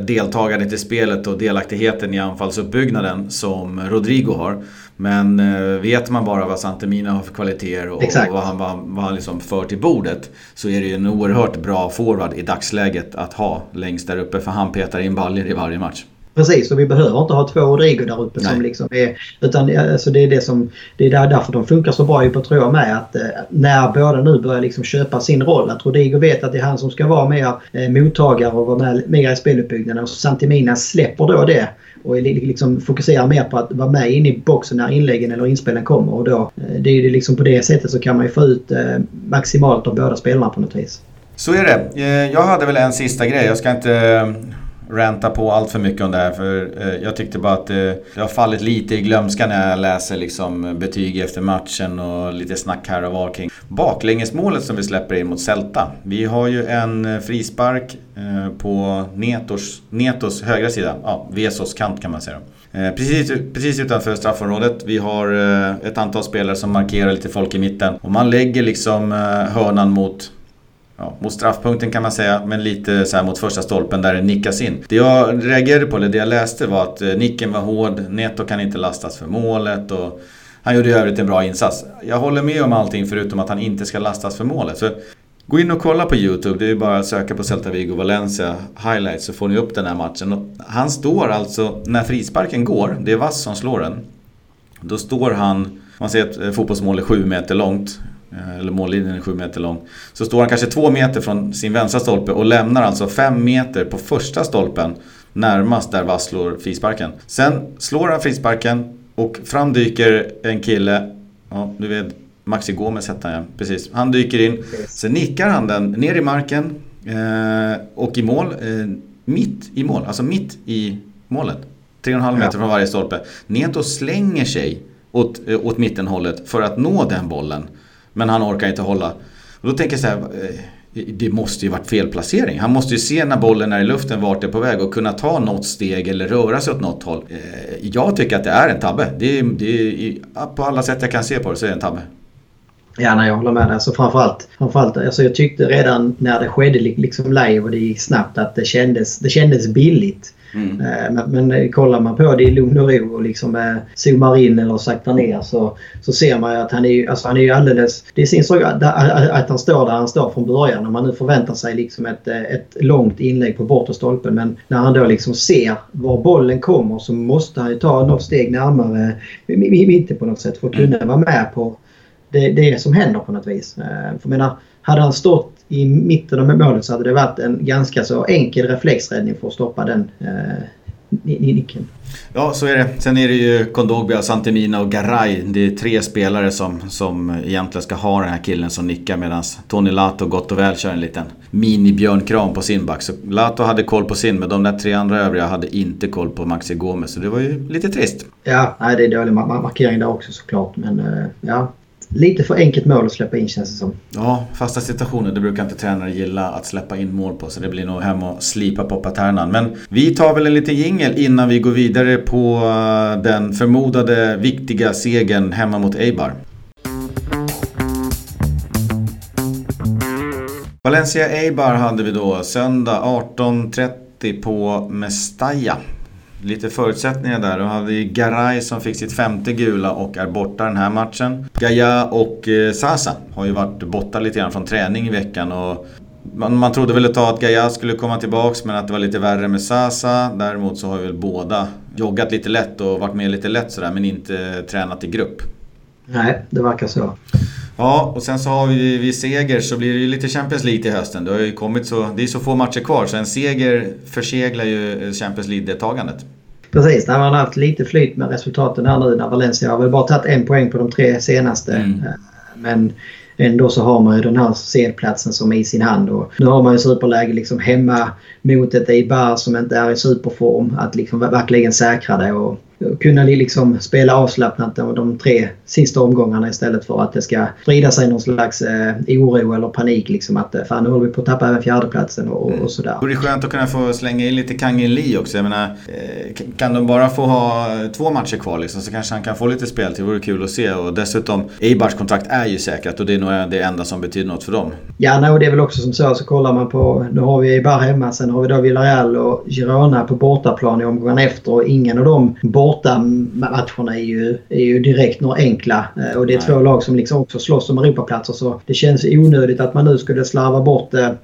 deltagandet i spelet och delaktigheten i anfallsuppbyggnaden som Rodrigo har. Men äh, vet man bara vad Santemina har för kvaliteter och, och vad han, vad, vad han liksom för till bordet så är det ju en oerhört bra forward i dagsläget att ha längst där uppe för han petar in baljor i varje match. Precis, och vi behöver inte ha två Rodrigo där uppe Nej. som liksom är... Utan alltså det är det som... Det är därför de funkar så bra på tror jag med. Att eh, när båda nu börjar liksom köpa sin roll. Att Rodrigo vet att det är han som ska vara mer eh, mottagare och vara med, mer i speluppbyggnaden. Och Santimina släpper då det och liksom fokuserar mer på att vara med inne i boxen när inläggen eller inspelen kommer. Och då, eh, det är liksom på det sättet så kan man ju få ut eh, maximalt av båda spelarna på något vis. Så är det. Jag hade väl en sista grej. Jag ska inte Ränta på allt för mycket om det här. För eh, jag tyckte bara att det, det har fallit lite i glömska när jag läser liksom betyg efter matchen och lite snack här och var kring baklängesmålet som vi släpper in mot Celta. Vi har ju en eh, frispark på Netos, Netos högra sida. Ja, Vesos kant kan man säga. Precis, precis utanför straffområdet. Vi har ett antal spelare som markerar lite folk i mitten. Och man lägger liksom hörnan mot ja, mot straffpunkten kan man säga, men lite så mot första stolpen där det nickas in. Det jag reagerade på, eller det jag läste var att eh, nicken var hård, Neto kan inte lastas för målet och han gjorde i övrigt en bra insats. Jag håller med om allting förutom att han inte ska lastas för målet. Så gå in och kolla på YouTube, det är bara att söka på Celta Vigo Valencia highlights så får ni upp den här matchen. Han står alltså, när frisparken går, det är Vass som slår den. Då står han, man ser att eh, fotbollsmål är sju meter långt. Eh, eller mållinjen är 7 meter lång. Så står han kanske 2 meter från sin vänstra stolpe och lämnar alltså 5 meter på första stolpen närmast där Vass slår frisparken. Sen slår han frisparken och fram dyker en kille, ja du vet Maxi Gomez hette han ja, precis. Han dyker in, sen nickar han den ner i marken eh, och i mål, eh, mitt i mål, alltså mitt i målet. 3,5 meter ja. från varje stolpe. Neto slänger sig åt, eh, åt mittenhållet för att nå den bollen. Men han orkar inte hålla. Och då tänker jag så här, eh, det måste ju varit felplacering. Han måste ju se när bollen är i luften vart det är på väg och kunna ta något steg eller röra sig åt något håll. Eh, jag tycker att det är en tabbe. Det är, det är, på alla sätt jag kan se på det så är det en tabbe. Ja, nej, jag håller med. Alltså, framförallt, framförallt alltså, jag tyckte redan när det skedde liksom live och det gick snabbt att det kändes, det kändes billigt. Mm. Eh, men, men kollar man på det i lugn och ro och liksom eh, zoomar in eller saktar ner så, så ser man ju att han är, alltså han är ju alldeles... Det sak att han står där han står från början. Om man nu förväntar sig liksom ett, eh, ett långt inlägg på bortre stolpen. Men när han då liksom ser var bollen kommer så måste han ju ta något steg närmare mitten på något sätt för att kunna mm. vara med på det, det som händer på något vis. För menar, hade han stått i mitten av målet så hade det varit en ganska så enkel reflexräddning för att stoppa den eh, nicken. Ja, så är det. Sen är det ju Kondogbia, Santemina och Garay. Det är tre spelare som, som egentligen ska ha den här killen som nickar medan Tony Lato gott och väl kör en liten mini-björnkram på sin back. Så Lato hade koll på sin, men de där tre andra övriga hade inte koll på Maxi Gomez. Så det var ju lite trist. Ja, nej, det är dålig markering där också såklart. Men eh, ja, lite för enkelt mål att släppa in känns det som. Ja, fasta situationer det brukar inte tränare gilla att släppa in mål på. Så det blir nog hem och slipa på paternan. Men vi tar väl en liten jingel innan vi går vidare på eh, den förmodade viktiga segern hemma mot Eibar. Valencia Eibar hade vi då söndag 18.30 på Mestalla. Lite förutsättningar där. Då hade vi Garay som fick sitt femte gula och är borta den här matchen. Gaia och eh, Sasa har ju varit borta lite grann från träning i veckan. Och man, man trodde väl ett tag att Gaia skulle komma tillbaks men att det var lite värre med Sasa. Däremot så har ju väl båda joggat lite lätt och varit med lite lätt sådär men inte tränat i grupp. Nej, det verkar så. Ja, och sen så har vi vid seger så blir det ju lite Champions League till hösten. Det har ju kommit så, det är så få matcher kvar så en seger förseglar ju Champions League-deltagandet. Precis, när man har haft lite flyt med resultaten här nu när Valencia har väl bara tagit en poäng på de tre senaste. Mm. Eh, men ändå så har man ju den här C-platsen som är i sin hand. Och nu har man ju superläge liksom hemma mot ett Eibar som inte är i superform. Att liksom verkligen säkra det. Och kunna liksom spela avslappnat de tre sista omgångarna istället för att det ska sprida sig någon slags eh, oro eller panik. Liksom att eh, fan nu håller vi på att tappa även fjärdeplatsen och, och sådär. Det är skönt att kunna få slänga in lite Kangin Lee också. Jag menar, eh, kan de bara få ha två matcher kvar liksom, så kanske han kan få lite spel till. Det vore kul att se. Och dessutom, Eibars kontrakt är ju säkrat och det är nog det enda som betyder något för dem. Ja, no, det är väl också som så. Så kollar man på, nu har vi Eibar hemma, sen har vi då Villarreal och Girona på bortaplan i omgången efter. Och ingen av de bortamatcherna är ju, är ju direkt några enkla. Och det är Nej. två lag som liksom också slåss om Europaplatser. Så det känns onödigt att man nu skulle slarva bort det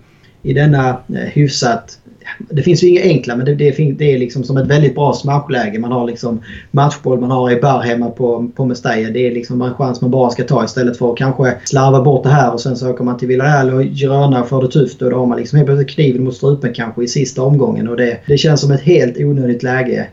i denna eh, hyfsat det finns ju inga enkla men det, det, det är liksom som ett väldigt bra smackläge. Man har liksom matchboll, man har i hemma på, på Mestalla. Det är liksom en chans man bara ska ta istället för att kanske slarva bort det här och sen så åker man till Villarreal och Girona och får det tufft och då har man liksom helt plötsligt kniven mot strupen kanske i sista omgången och det, det känns som ett helt onödigt läge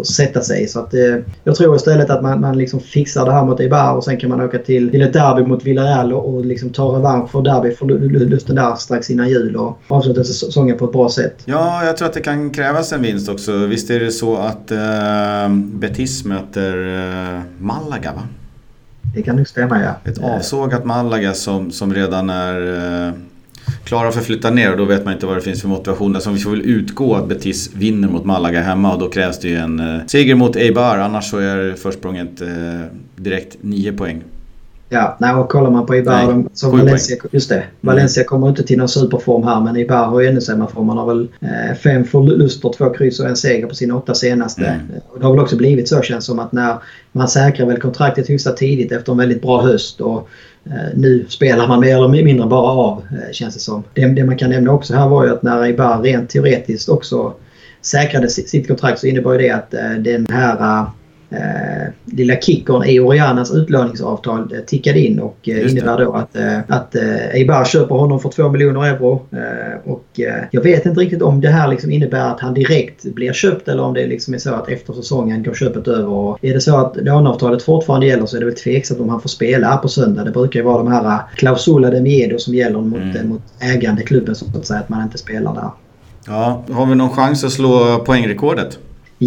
att sätta sig Så att eh, jag tror istället att man, man liksom fixar det här mot Eibar och sen kan man åka till, till ett derby mot Villarreal och, och liksom ta revansch för derbyförlusten där strax innan jul och avsluta säsongen på ett bra sätt. Ja, jag tror att det kan krävas en vinst också. Visst är det så att uh, Betis möter uh, Malaga va? Det kan nog stämma ja. Ett avsågat Malaga som, som redan är uh, klara för att flytta ner och då vet man inte vad det finns för motivation. Alltså vi får väl utgå att Betis vinner mot Malaga hemma och då krävs det ju en uh, seger mot Eibar. Annars så är försprånget uh, direkt 9 poäng. Ja, nej, och kollar man på Ibar, så Valencia, just det, mm. Valencia kommer inte till någon superform här men Ibar har ju ännu sämre form. Man har väl eh, fem förluster, två kryss och en seger på sina åtta senaste. Mm. Och det har väl också blivit så känns som att när man säkrar väl kontraktet hyfsat tidigt efter en väldigt bra höst och eh, nu spelar man mer eller mindre bara av eh, känns det som. Det, det, man kan nämna också här var ju att när Ibar rent teoretiskt också säkrade sitt kontrakt så innebar det att eh, den här eh, lilla kickern i Orianas utlåningsavtal eh, tickade in och eh, innebär då att, eh, att eh, Eibar köper honom för 2 miljoner euro. Eh, och eh, jag vet inte riktigt om det här liksom innebär att han direkt blir köpt eller om det liksom är så att efter säsongen går köpet över. Och är det så att låneavtalet fortfarande gäller så är det väl tveksamt om han får spela på söndag. Det brukar ju vara de här klausula de miedo som gäller mot, mm. mot ägande klubben så att säga att man inte spelar där. Ja, har vi någon chans att slå poängrekordet?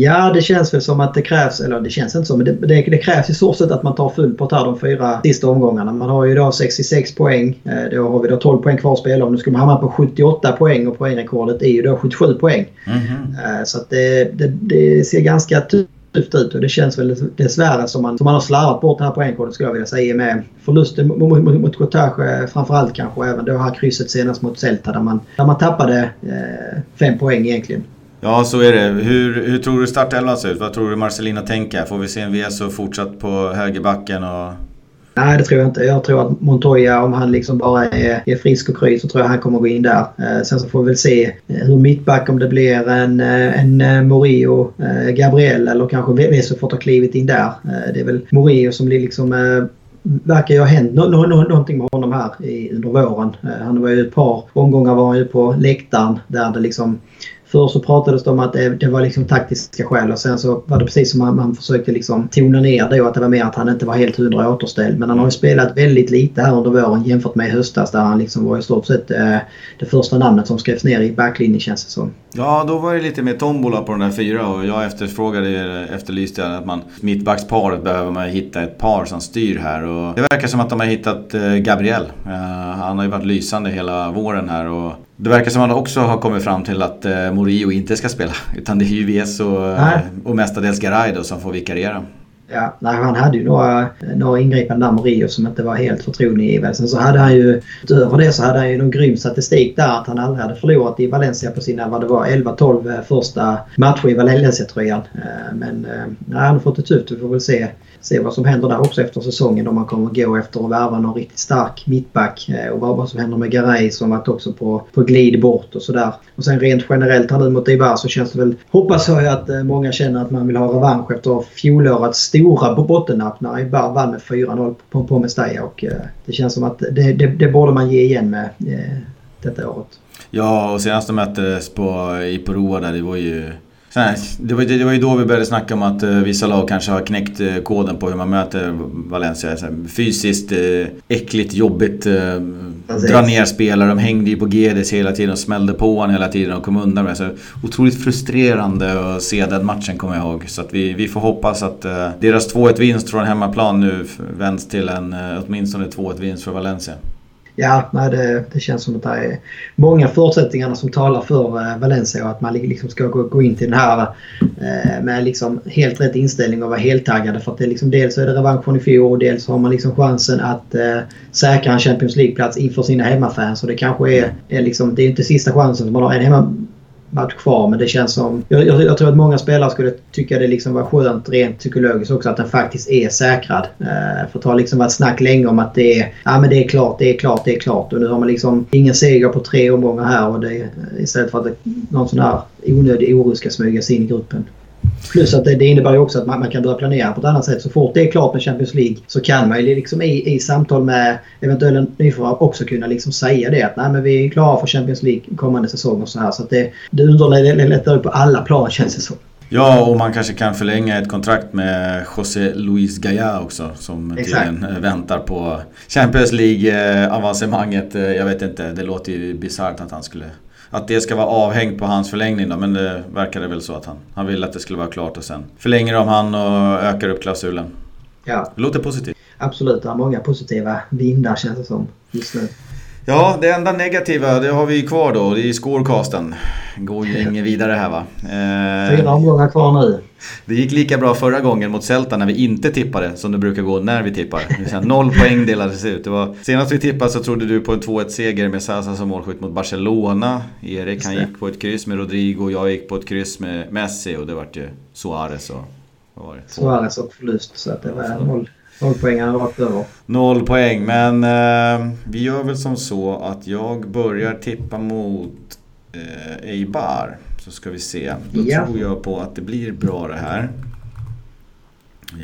Ja, det känns väl som att det krävs, eller det känns inte så, men det, det, det krävs i stort sett att man tar full pott här de fyra sista omgångarna. Man har ju idag 66 poäng. Eh, då har vi då 12 poäng kvar att spela om. Nu ska man hamna på 78 poäng och poängrekordet är ju då 77 poäng. Mm -hmm. Så att det, det, det ser ganska tufft ut och det känns väl dessvärre som man, som man har slarvat bort det här poängkortet skulle jag vilja säga med förlusten mot, mot, mot Cottage framförallt kanske även då här krysset senast mot Celta där man, där man tappade eh, fem poäng egentligen. Ja, så är det. Hur, hur tror du startelvan ser ut? Vad tror du Marcelina tänker? Får vi se en Veso fortsatt på högerbacken? Och... Nej, det tror jag inte. Jag tror att Montoya, om han liksom bara är, är frisk och kry, så tror jag han kommer gå in där. Eh, sen så får vi väl se eh, hur mittback, om det blir en, eh, en eh, Morio, eh, Gabriel eller kanske Veso får ta klivet in där. Eh, det är väl Morio som blir liksom eh, verkar ju ha hänt no no no någonting med honom här i, under våren. han var ju ett par omgångar var han ju på läktaren där det liksom Förr så pratades det om att det, det var liksom taktiska skäl och sen så var det precis som man, man försökte liksom tona ner det och att det var mer att han inte var helt hundra återställd. Men han har ju spelat väldigt lite här under våren jämfört med i höstas där han liksom var i stort sett eh, det första namnet som skrevs ner i backlinjen känns det som. Ja, då var det lite mer tombola på den där fyra och jag efterfrågade, efterlyste att man mittbacksparet behöver man hitta ett par som styr här och det verkar som att de har hittat eh, Gabriel. Eh, han har ju varit lysande hela våren här och det verkar som att man också har kommit fram till att eh, Morio inte ska spela. Utan det är ju Vies och, eh, och mestadels Garay som får vikariera. Ja, nej, han hade ju några, några ingripanden där Morio som inte var helt förtroendeingivande. Sen så hade han ju utöver det så hade han ju någon grym statistik där att han aldrig hade förlorat i Valencia på sina vad det var 11-12 eh, första matcher i Valencia-tröjan. Men nej, han har fått det tufft. Vi får väl se se vad som händer där också efter säsongen. Om man kommer gå efter att värva någon riktigt stark mittback. Eh, och vad, som händer med Garay som varit också på, på glid bort och sådär. Och sen rent generellt här nu mot Ibar så känns det väl... Hoppas jag att eh, många känner att man vill ha revansch efter fjolårets stora bottennapp när Ibar vann med 4-0 på, på Mestalla. Och eh, det känns som att det, det, det borde man ge igen med detta året. Ja, och senast de möttes på Iporoa där, det var ju det var, det var ju då vi började snacka om att uh, vissa lag kanske har knäckt uh, koden på hur man möter Valencia. Fysiskt uh, äckligt, jobbigt. Dra ner spelare. De hängde ju på Gedes hela tiden och smällde på honom hela tiden och kom undan med. Så otroligt frustrerande att se den matchen kommer jag ihåg. Så vi, vi får hoppas att deras 2-1 vinst från hemmaplan nu vänds till en åtminstone 2-1 vinst för Valencia. Ja, nej, det, det känns som att det är många förutsättningar som talar för eh, Valencia och att man liksom ska gå, gå in till den här eh, med liksom helt rätt inställning och vara heltaggade. För att det liksom, dels är det revansch från i fjol och dels har man liksom chansen att eh, säkra en Champions League-plats inför sina hemmafans. Och det kanske är, är liksom, det är inte sista chansen. Man har en hemma, match kvar. Men det känns som... Jag, jag, jag, tror att många spelare skulle tycka det liksom var skönt rent psykologiskt också att den faktiskt är säkrad. Eh, för det har liksom varit snack länge om att det är, ja, men det är klart, det är klart, det är klart. Och nu har man liksom ingen seger på tre omgångar här och det, istället för att det, någon sån här onödig oro ska smyga sig in i gruppen. Plus att det, det innebär ju också att man, man, kan börja planera på ett annat sätt. Så fort det är klart med Champions League så kan man ju liksom i, i samtal med eventuella nyförvärv också kunna liksom säga det att nej men vi är klara för Champions League kommande säsong och så här. Så att det, det underlättar ju på alla plan känns det som. Ja, och man kanske kan förlänga ett kontrakt med José Luis Gaya också som tydligen eh, väntar på Champions League-avancemanget. Eh, jag vet inte, det låter ju bisarrt att han skulle att det ska vara avhängt på hans förlängning då, men det verkar väl så att han, han vill att det skulle vara klart och sen förlänger de han och ökar upp klausulen. Ja. Det låter positivt. Absolut, det har många positiva vindar känns det som just nu. Ja, det enda negativa det har vi kvar då. Det är scorecasten. Går ju inget vidare här va. Eh, Fyra omgångar kvar nu. Det gick lika bra förra gången mot Celta när vi inte tippade som det brukar gå när vi tippar. Noll poäng delades ut. Det var, senast vi tippade så trodde du på en 2-1 seger med Sasa som målskytt mot Barcelona. Erik han gick på ett kryss med Rodrigo och jag gick på ett kryss med Messi och det vart ju Suarez och... Vad var det? Suarez och förlust så att det var noll. Noll poäng rakt över. Noll poäng, men eh, vi gör väl som så att jag börjar tippa mot eh, Eibar. Så ska vi se. Då ja. tror jag på att det blir bra det här.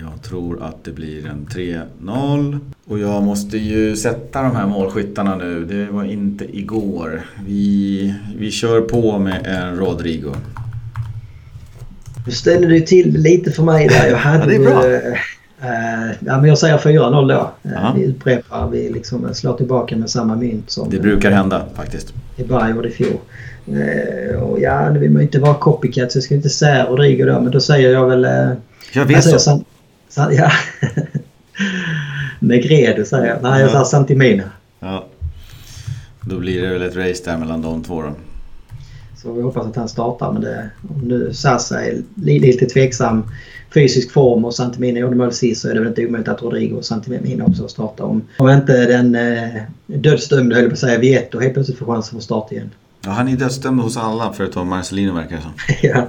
Jag tror att det blir en 3-0. Och jag måste ju sätta de här målskyttarna nu. Det var inte igår. Vi, vi kör på med en Rodrigo. Du ställer du till lite för mig där. Jag hade, ja, det är bra. Uh, ja, men jag säger 4-0 då. Uh, vi upprepar, vi liksom slår tillbaka med samma mynt som... Det brukar hända faktiskt. I bara gjorde i fjol. Uh, och ja, nu vill man inte vara copycat så jag ska inte säga Rodrigo då, men då säger jag väl... Uh, jag vet så. San, san, ja. Negredo säger jag. Nej, jag säger Santimina. Ja. Då blir det väl ett race där mellan de två då. Så vi hoppas att han startar men det, om nu Sasa är lite tveksam fysisk form och Santimina gjorde mål sist så är det väl inte omöjligt att Rodrigo och Santimina också startar. Om, om inte den eh, dödsdömde, höll på att säga, Vieto helt plötsligt får chansen att starta igen. Ja, han är dödsdömd hos alla förutom Marcelino verkar det som. ja.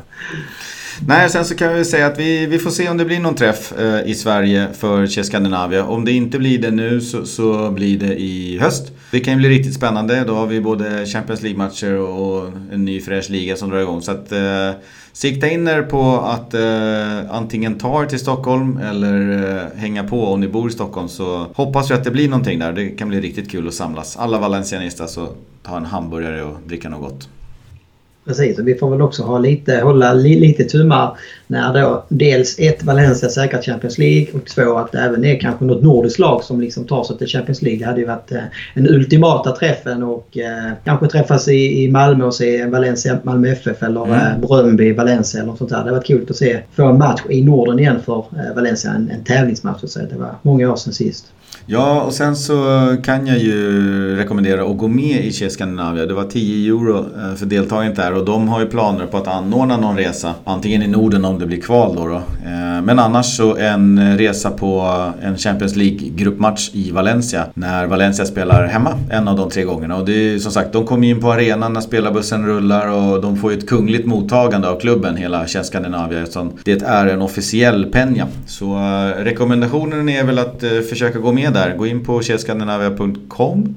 Nej, sen så kan vi säga att vi, vi får se om det blir någon träff eh, i Sverige för Che Scandinavia. Om det inte blir det nu så, så, blir det i höst. Det kan ju bli riktigt spännande. Då har vi både Champions League-matcher och en ny fräsch liga som drar igång. Så att, eh, sikta in er på att eh, antingen ta er till Stockholm eller eh, hänga på om ni bor i Stockholm. Så hoppas vi att det blir någonting där. Det kan bli riktigt kul att samlas. Alla valencianistas och ta en hamburgare och dricka något gott. Precis, och vi får väl också ha lite, hålla li, lite tummar när då dels ett Valencia säkrat Champions League och två att det även är kanske något nordiskt lag som liksom tar sig till Champions League. Det hade ju varit eh, den ultimata träffen och eh, kanske träffas i, i Malmö och se Valencia, Malmö FF eller mm. eh, Bröndby, Valencia eller något sånt där. Det hade varit kul att se, få en match i Norden igen för eh, Valencia, en, en tävlingsmatch. Så det var många år sedan sist. Ja, och sen så kan jag ju rekommendera att gå med i Che Scandinavia. Det var 10 euro eh, för deltagandet där och de har ju planer på att anordna någon resa. Antingen i Norden om det blir kval då. då. Eh, men annars så en resa på en Champions League-gruppmatch i Valencia. När Valencia spelar hemma en av de tre gångerna. Och det är som sagt, de kommer in på arenan när spelarbussen rullar och de får ju ett kungligt mottagande av klubben, hela Chess Scandinavia. Eftersom det är en officiell penja. Så eh, rekommendationen är väl att eh, försöka gå med där. Gå in på cheskandinavia.com.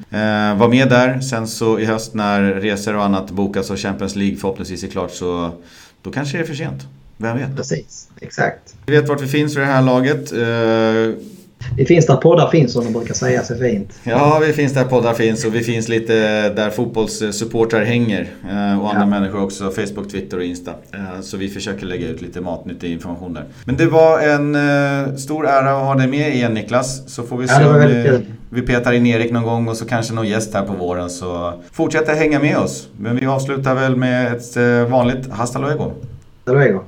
Var med där. Sen så i höst när resor och annat bokas och Champions League förhoppningsvis är klart så då kanske det är för sent. Vem vet? Precis, exakt. Vi vet vart vi finns för det här laget. Vi finns där poddar finns som de brukar säga så fint. Ja, vi finns där poddar finns och vi finns lite där fotbollssupportrar hänger. Eh, och andra ja. människor också. Facebook, Twitter och Insta. Eh, så vi försöker lägga ut lite matnyttig information där. Men det var en eh, stor ära att ha dig med igen Niklas. Så får vi se ja, väldigt kul vi petar in Erik någon gång och så kanske någon gäst här på våren. Så fortsätt hänga med oss. Men vi avslutar väl med ett vanligt hasta luego. Hasta luego.